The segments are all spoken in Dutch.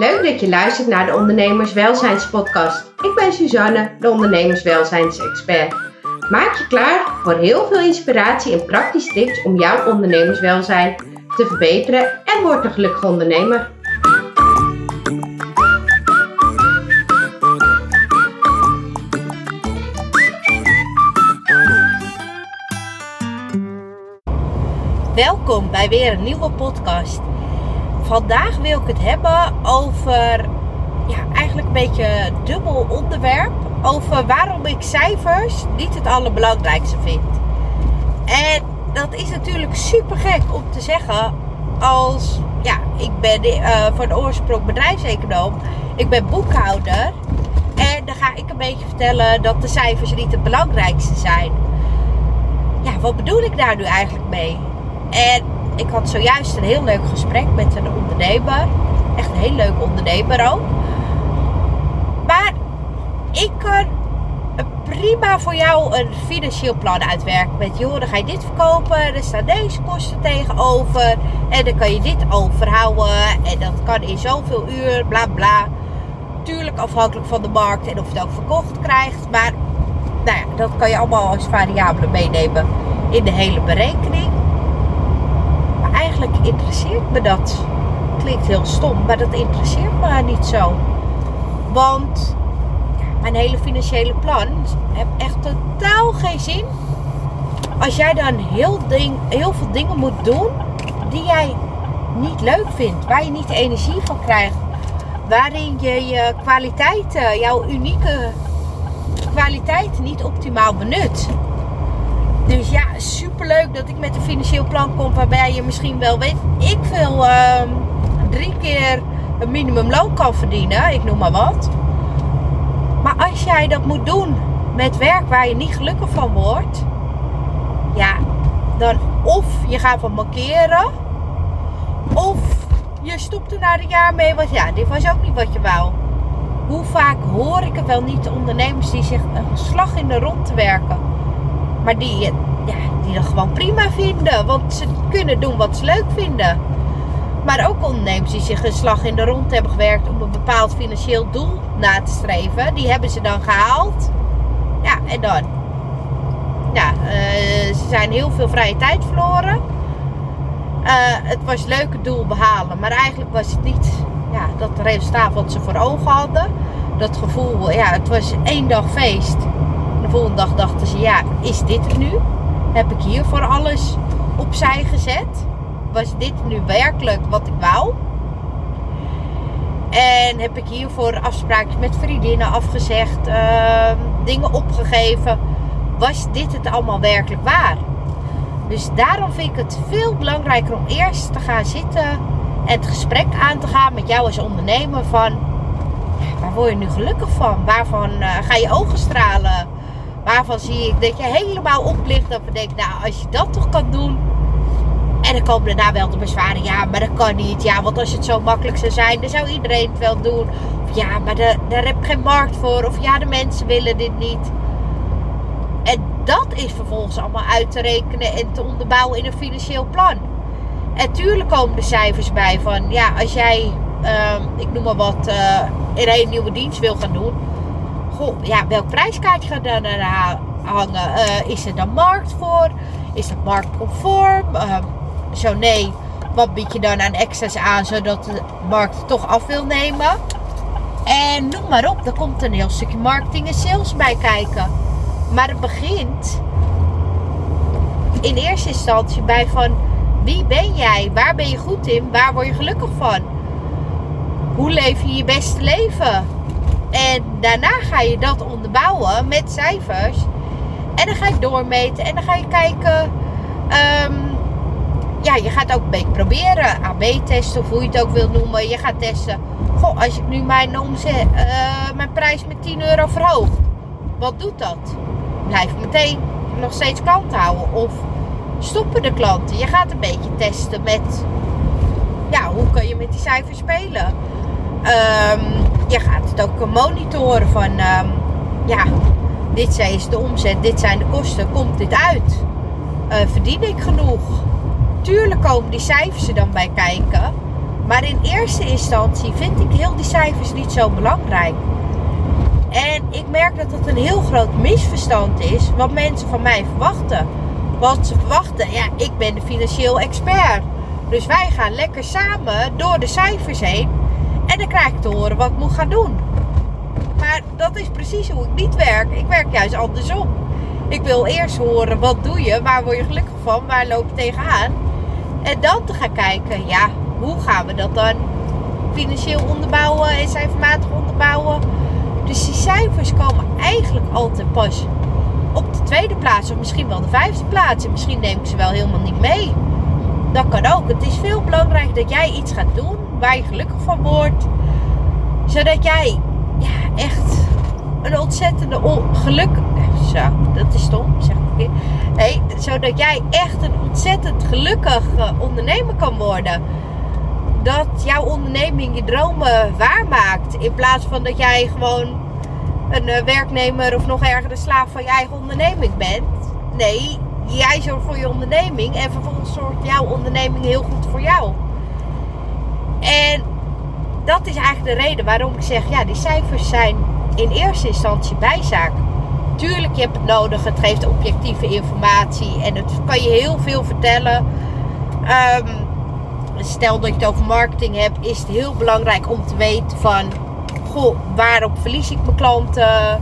Leuk dat je luistert naar de Ondernemerswelzijnspodcast. Ik ben Suzanne, de ondernemerswelzijnsexpert. Maak je klaar voor heel veel inspiratie en praktische tips om jouw ondernemerswelzijn te verbeteren en word een gelukkige ondernemer. Welkom bij weer een nieuwe podcast. Vandaag wil ik het hebben over ja, eigenlijk een beetje een dubbel onderwerp. Over waarom ik cijfers niet het allerbelangrijkste vind. En dat is natuurlijk super gek om te zeggen als, ja, ik ben uh, van oorsprong bedrijfseconoom. Ik ben boekhouder. En dan ga ik een beetje vertellen dat de cijfers niet het belangrijkste zijn. Ja, wat bedoel ik daar nu eigenlijk mee? En ik had zojuist een heel leuk gesprek met een ondernemer. Echt een heel leuk ondernemer ook. Maar ik kan prima voor jou een financieel plan uitwerken. Met joh, dan ga je dit verkopen, er staan deze kosten tegenover. En dan kan je dit overhouden. En dat kan in zoveel uur, bla bla. Tuurlijk afhankelijk van de markt en of je het ook verkocht krijgt. Maar nou ja, dat kan je allemaal als variabele meenemen in de hele berekening interesseert me dat. Klinkt heel stom, maar dat interesseert me niet zo. Want mijn hele financiële plan heeft echt totaal geen zin. Als jij dan heel, ding, heel veel dingen moet doen die jij niet leuk vindt, waar je niet de energie van krijgt, waarin je je kwaliteiten, jouw unieke kwaliteiten niet optimaal benut. Dus ja, superleuk dat ik met een financieel plan kom waarbij je misschien wel weet ik veel uh, drie keer een minimumloon kan verdienen, ik noem maar wat. Maar als jij dat moet doen met werk waar je niet gelukkig van wordt, ja, dan of je gaat van markeren, of je stopt er na een jaar mee, want ja, dit was ook niet wat je wou. Hoe vaak hoor ik het wel niet, de ondernemers die zich een slag in de rond te werken maar die, die dat gewoon prima vinden. Want ze kunnen doen wat ze leuk vinden. Maar ook ondernemers die zich een slag in de rond hebben gewerkt om een bepaald financieel doel na te streven. Die hebben ze dan gehaald. Ja, en dan? Ja, uh, ze zijn heel veel vrije tijd verloren. Uh, het was leuk doel behalen. Maar eigenlijk was het niet ja, dat resultaat wat ze voor ogen hadden. Dat gevoel, ja, het was één dag feest volgende dag dachten ze, ja, is dit het nu? Heb ik hier voor alles opzij gezet? Was dit nu werkelijk wat ik wou? En heb ik hiervoor afspraakjes met vriendinnen afgezegd, uh, dingen opgegeven? Was dit het allemaal werkelijk waar? Dus daarom vind ik het veel belangrijker om eerst te gaan zitten en het gesprek aan te gaan met jou als ondernemer van waar word je nu gelukkig van? Waarvan uh, ga je ogen stralen? Waarvan zie ik dat je helemaal oplicht. Dat we denken, nou als je dat toch kan doen. En dan komen daarna wel de bezwaren. Ja, maar dat kan niet. Ja, want als het zo makkelijk zou zijn, dan zou iedereen het wel doen. Of ja, maar de, daar heb ik geen markt voor. Of ja, de mensen willen dit niet. En dat is vervolgens allemaal uit te rekenen en te onderbouwen in een financieel plan. En tuurlijk komen de cijfers bij van, ja, als jij, uh, ik noem maar wat, uh, in een nieuwe dienst wil gaan doen ja, welk prijskaartje gaat daar naar hangen? Uh, is er dan markt voor? Is dat marktconform? Uh, zo nee, wat bied je dan aan extra's aan zodat de markt het toch af wil nemen? En noem maar op, er komt een heel stukje marketing en sales bij kijken. Maar het begint in eerste instantie bij van wie ben jij? Waar ben je goed in? Waar word je gelukkig van? Hoe leef je je beste leven? En daarna ga je dat onderbouwen met cijfers. En dan ga je doormeten. En dan ga je kijken. Um, ja, je gaat ook een beetje proberen. AB-testen of hoe je het ook wilt noemen. Je gaat testen. Goh, als ik nu mijn, omzet, uh, mijn prijs met 10 euro verhoog. Wat doet dat? Blijf meteen nog steeds klanten houden. Of stoppen de klanten. Je gaat een beetje testen met. Ja, hoe kun je met die cijfers spelen? Um, je gaat het ook monitoren van, um, ja, dit is de omzet, dit zijn de kosten, komt dit uit? Uh, verdien ik genoeg? Tuurlijk komen die cijfers er dan bij kijken. Maar in eerste instantie vind ik heel die cijfers niet zo belangrijk. En ik merk dat dat een heel groot misverstand is wat mensen van mij verwachten. Want ze verwachten, ja, ik ben de financieel expert. Dus wij gaan lekker samen door de cijfers heen. En dan krijg ik te horen wat ik moet gaan doen. Maar dat is precies hoe ik niet werk. Ik werk juist andersom. Ik wil eerst horen wat doe je, waar word je gelukkig van, waar loop je tegenaan. En dan te gaan kijken, ja, hoe gaan we dat dan financieel onderbouwen en cijfermatig onderbouwen. Dus die cijfers komen eigenlijk altijd pas op de tweede plaats of misschien wel de vijfde plaats. En misschien neem ik ze wel helemaal niet mee. Dat kan ook. Het is veel belangrijker dat jij iets gaat doen waar je gelukkig van wordt. Zodat jij echt een ontzettende geluk. Zo, dat is stom, zeg ik zodat jij echt een ontzettend gelukkige ondernemer kan worden. Dat jouw onderneming je dromen waarmaakt. In plaats van dat jij gewoon een eh, werknemer of nog erger de slaaf van je eigen onderneming bent. Nee, jij zorgt voor je onderneming en vervolgens zorgt jouw onderneming heel goed voor jou. En dat is eigenlijk de reden waarom ik zeg, ja, die cijfers zijn in eerste instantie bijzaak. Tuurlijk, je hebt het nodig. Het geeft objectieve informatie en het kan je heel veel vertellen. Ehm, stel dat je het over marketing hebt, is het heel belangrijk om te weten van, goh, waarop verlies ik mijn klanten?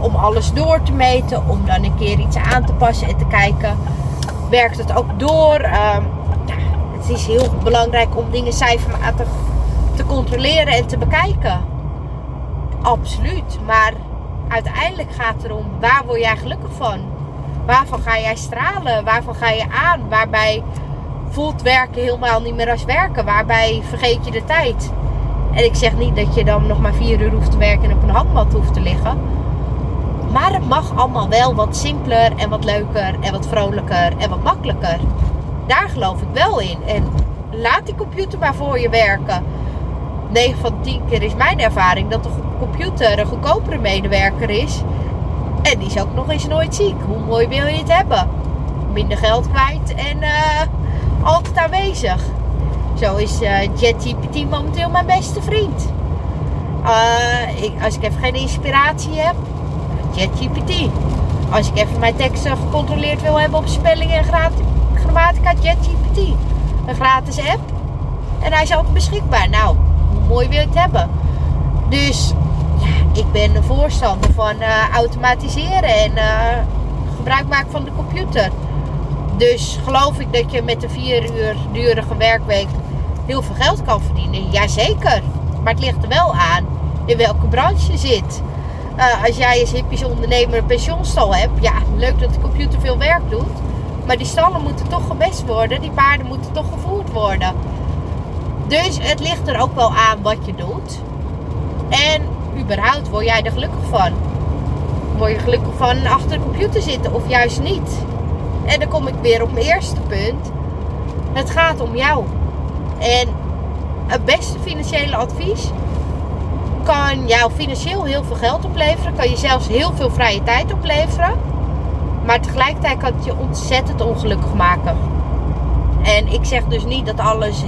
Om alles door te meten, om dan een keer iets aan te passen en te kijken, werkt het ook door? Um, het is heel belangrijk om dingen cijfermatig te controleren en te bekijken. Absoluut. Maar uiteindelijk gaat het erom waar word jij gelukkig van? Waarvan ga jij stralen? Waarvan ga je aan? Waarbij voelt werken helemaal niet meer als werken? Waarbij vergeet je de tijd? En ik zeg niet dat je dan nog maar vier uur hoeft te werken en op een hangmat hoeft te liggen. Maar het mag allemaal wel wat simpeler en wat leuker en wat vrolijker en wat makkelijker. Daar geloof ik wel in. En laat die computer maar voor je werken. 9 van 10 keer is mijn ervaring dat de computer een goedkopere medewerker is. En die is ook nog eens nooit ziek. Hoe mooi wil je het hebben? Minder geld kwijt en uh, altijd aanwezig. Zo is uh, JetGPT momenteel mijn beste vriend. Uh, ik, als ik even geen inspiratie heb, JetGPT. Als ik even mijn teksten gecontroleerd wil hebben op spelling en grammatica, JetGPT. Een gratis app. En hij is altijd beschikbaar. Nou, mooi wil je het hebben. Dus ja, ik ben een voorstander van uh, automatiseren en uh, gebruik maken van de computer. Dus geloof ik dat je met een vier uur durige werkweek heel veel geld kan verdienen? Jazeker. Maar het ligt er wel aan in welke branche je zit. Uh, als jij als hippies ondernemer een pensioenstal hebt, ja, leuk dat de computer veel werk doet. Maar die stallen moeten toch gebest worden, die paarden moeten toch gevoerd worden. Dus het ligt er ook wel aan wat je doet. En überhaupt word jij er gelukkig van. Word je gelukkig van achter de computer zitten of juist niet? En dan kom ik weer op mijn eerste punt. Het gaat om jou. En het beste financiële advies kan jou financieel heel veel geld opleveren. Kan je zelfs heel veel vrije tijd opleveren. Maar tegelijkertijd kan het je ontzettend ongelukkig maken. En ik zeg dus niet dat alles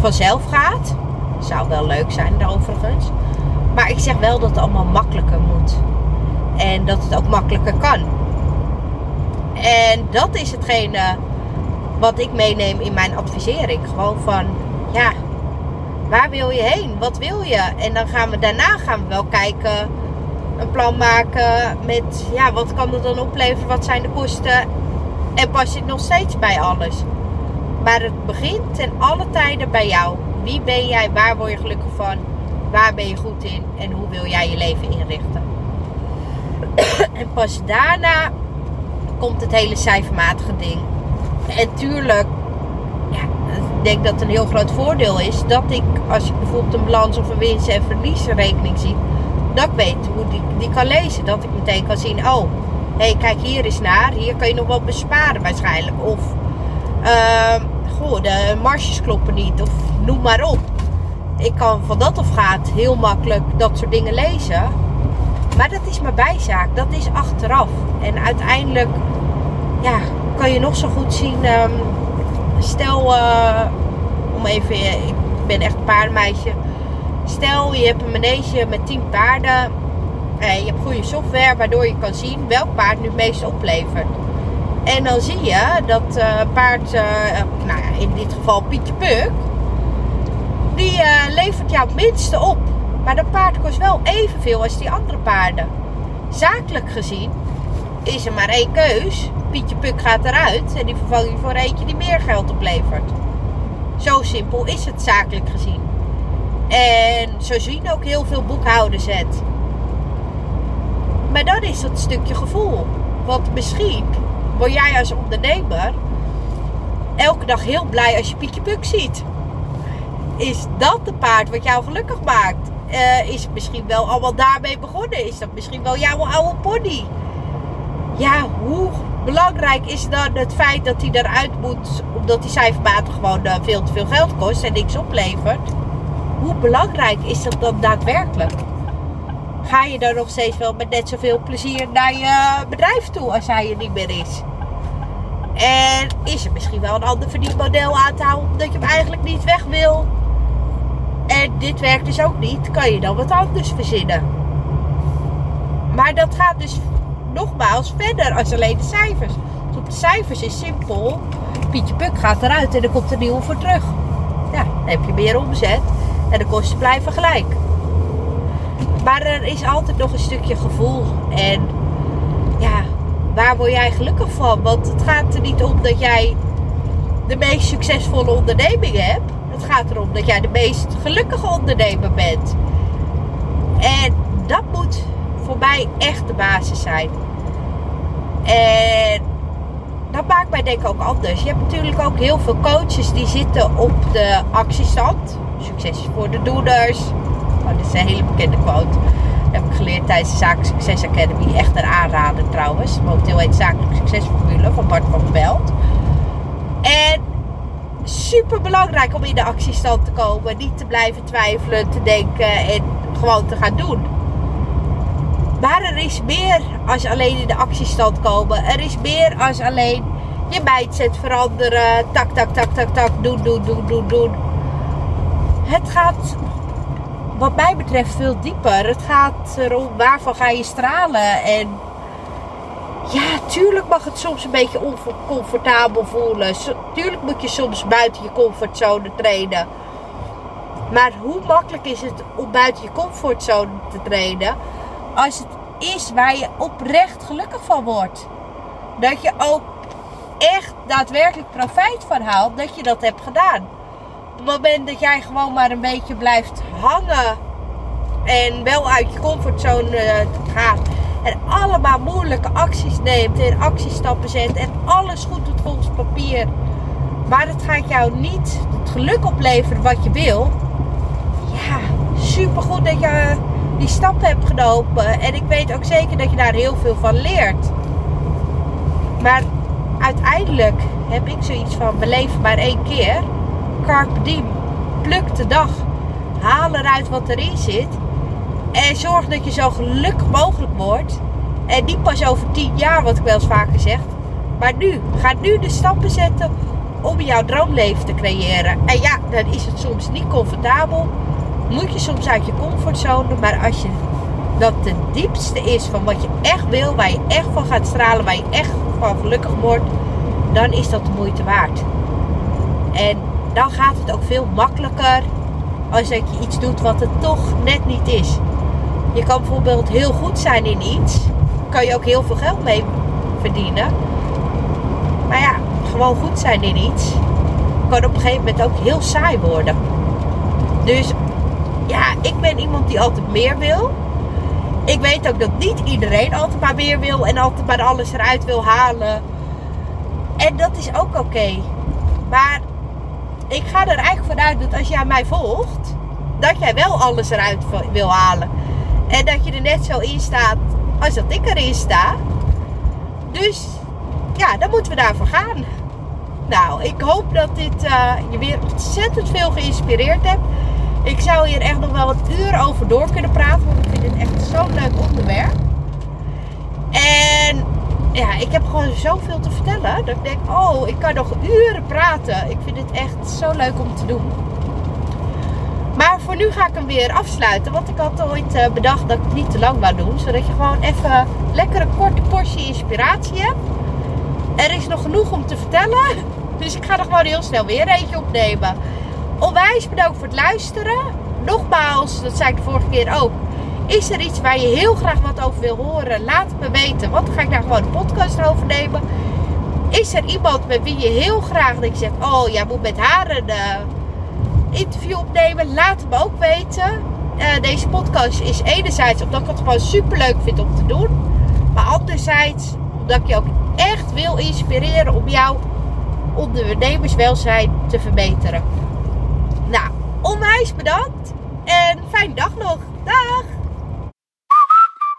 vanzelf gaat. Zou wel leuk zijn overigens. Maar ik zeg wel dat het allemaal makkelijker moet. En dat het ook makkelijker kan. En dat is hetgene wat ik meeneem in mijn advisering. Gewoon van, ja, waar wil je heen? Wat wil je? En dan gaan we daarna gaan we wel kijken, een plan maken met, ja, wat kan het dan opleveren? Wat zijn de kosten? En pas je nog steeds bij alles. Maar het begint ten alle tijden bij jou. Wie ben jij? Waar word je gelukkig van? Waar ben je goed in? En hoe wil jij je leven inrichten? en pas daarna komt het hele cijfermatige ding. En tuurlijk, ja, ik denk dat het een heel groot voordeel is dat ik, als ik bijvoorbeeld een balans of een winst- en verliesrekening zie, dat ik weet hoe die, die kan lezen. Dat ik meteen kan zien, oh, hey, kijk hier eens naar. Hier kan je nog wat besparen waarschijnlijk. Of uh, goh, de marges kloppen niet. Of noem maar op. Ik kan van dat of gaat heel makkelijk dat soort dingen lezen. Maar dat is maar bijzaak. Dat is achteraf. En uiteindelijk ja, kan je nog zo goed zien. Um, stel, uh, om even. Ik ben echt paardenmeisje. Stel, je hebt een manege met 10 paarden. En je hebt goede software waardoor je kan zien welk paard nu het meest oplevert. En dan zie je dat uh, paard, uh, nou ja, in dit geval Pietje Puk, die uh, levert jou het minste op. Maar dat paard kost wel evenveel als die andere paarden. Zakelijk gezien is er maar één keus. Pietje Puk gaat eruit en die vervang je voor eentje die meer geld oplevert. Zo simpel is het zakelijk gezien. En zo zien ook heel veel boekhouders het. Maar dan is dat stukje gevoel. Want misschien word jij als ondernemer elke dag heel blij als je Pietje Puk ziet. Is dat de paard wat jou gelukkig maakt? Uh, is het misschien wel allemaal daarmee begonnen? Is dat misschien wel jouw oude pony? Ja, hoe belangrijk is dan het feit dat hij eruit moet, omdat hij cijfermatig gewoon uh, veel te veel geld kost en niks oplevert? Hoe belangrijk is dat dan daadwerkelijk? Ga je dan nog steeds wel met net zoveel plezier naar je bedrijf toe als hij er niet meer is? En is er misschien wel een ander verdienmodel aan te houden omdat je hem eigenlijk niet weg wil? En dit werkt dus ook niet, kan je dan wat anders verzinnen. Maar dat gaat dus nogmaals verder als alleen de cijfers. Op de cijfers is simpel. Pietje Puk gaat eruit en er komt een nieuwe voor terug. Ja, dan heb je meer omzet en de kosten blijven gelijk. Maar er is altijd nog een stukje gevoel. En ja, waar word jij gelukkig van? Want het gaat er niet om dat jij de meest succesvolle onderneming hebt. Het gaat erom dat jij de meest gelukkige ondernemer bent. En dat moet voor mij echt de basis zijn. En dat maakt mij denk ik ook anders. Je hebt natuurlijk ook heel veel coaches die zitten op de actiestand. Succes voor de doeners. Oh, dit is een hele bekende quote. Dat heb ik geleerd tijdens de Zakelijk Succes Academy. Echt een aanrader trouwens. Momenteel heet Zakelijk Succesformule van Bart van Belt. En super belangrijk om in de actiestand te komen. Niet te blijven twijfelen, te denken en gewoon te gaan doen. Maar er is meer als alleen in de actiestand komen. Er is meer als alleen je mindset veranderen. Tak, tak, tak, tak, tak. Doen, doen, doen, doen, doen. Het gaat wat mij betreft veel dieper. Het gaat erom waarvan ga je stralen. En ja, tuurlijk mag het soms een beetje oncomfortabel voelen. Tuurlijk moet je soms buiten je comfortzone trainen. Maar hoe makkelijk is het om buiten je comfortzone te trainen als het is waar je oprecht gelukkig van wordt? Dat je ook echt daadwerkelijk profijt van haalt dat je dat hebt gedaan. Het moment dat jij gewoon maar een beetje blijft hangen en wel uit je comfortzone eh, gaat en allemaal moeilijke acties neemt en actiestappen zet en alles goed doet volgens papier, maar het gaat jou niet het geluk opleveren wat je wil. Ja, super goed dat je die stap hebt genomen en ik weet ook zeker dat je daar heel veel van leert. Maar uiteindelijk heb ik zoiets van: beleef maar één keer. Diem. Pluk de dag. Haal eruit wat erin zit. En zorg dat je zo gelukkig mogelijk wordt. En niet pas over tien jaar, wat ik wel eens vaker zeg. Maar nu. Ga nu de stappen zetten om jouw droomleven te creëren. En ja, dan is het soms niet comfortabel. Moet je soms uit je comfortzone. Maar als je dat de diepste is van wat je echt wil, waar je echt van gaat stralen, waar je echt van gelukkig wordt, dan is dat de moeite waard. En dan gaat het ook veel makkelijker als dat je iets doet wat het toch net niet is. Je kan bijvoorbeeld heel goed zijn in iets, kan je ook heel veel geld mee verdienen. Maar ja, gewoon goed zijn in iets kan op een gegeven moment ook heel saai worden. Dus ja, ik ben iemand die altijd meer wil. Ik weet ook dat niet iedereen altijd maar meer wil en altijd maar alles eruit wil halen. En dat is ook oké. Maar ik ga er eigenlijk vanuit dat als jij mij volgt, dat jij wel alles eruit wil halen. En dat je er net zo in staat als dat ik erin sta. Dus ja, dan moeten we daarvoor gaan. Nou, ik hoop dat dit uh, je weer ontzettend veel geïnspireerd hebt. Ik zou hier echt nog wel een uur over door kunnen praten, want ik vind het echt zo'n leuk onderwerp. En ja, ik heb gewoon zoveel te vertellen. Dat ik denk, oh, ik kan nog uren praten. Ik vind het echt zo leuk om te doen. Maar voor nu ga ik hem weer afsluiten. Want ik had ooit eh, bedacht dat ik het niet te lang wou doen. Zodat je gewoon even lekker een korte portie inspiratie hebt. Er is nog genoeg om te vertellen. Dus ik ga er gewoon heel snel weer eentje opnemen. Onwijs bedankt voor het luisteren. Nogmaals, dat zei ik de vorige keer ook. Is er iets waar je heel graag wat over wil horen? Laat me weten. Want dan ga ik daar gewoon een podcast over nemen. Is er iemand met wie je heel graag dat je zegt: Oh, jij moet met haar een uh, interview opnemen? Laat het me ook weten. Uh, deze podcast is enerzijds omdat ik het gewoon super leuk vind om te doen. Maar anderzijds omdat ik je ook echt wil inspireren om jouw ondernemerswelzijn te verbeteren. Nou, onwijs bedankt en fijne dag nog. Dag!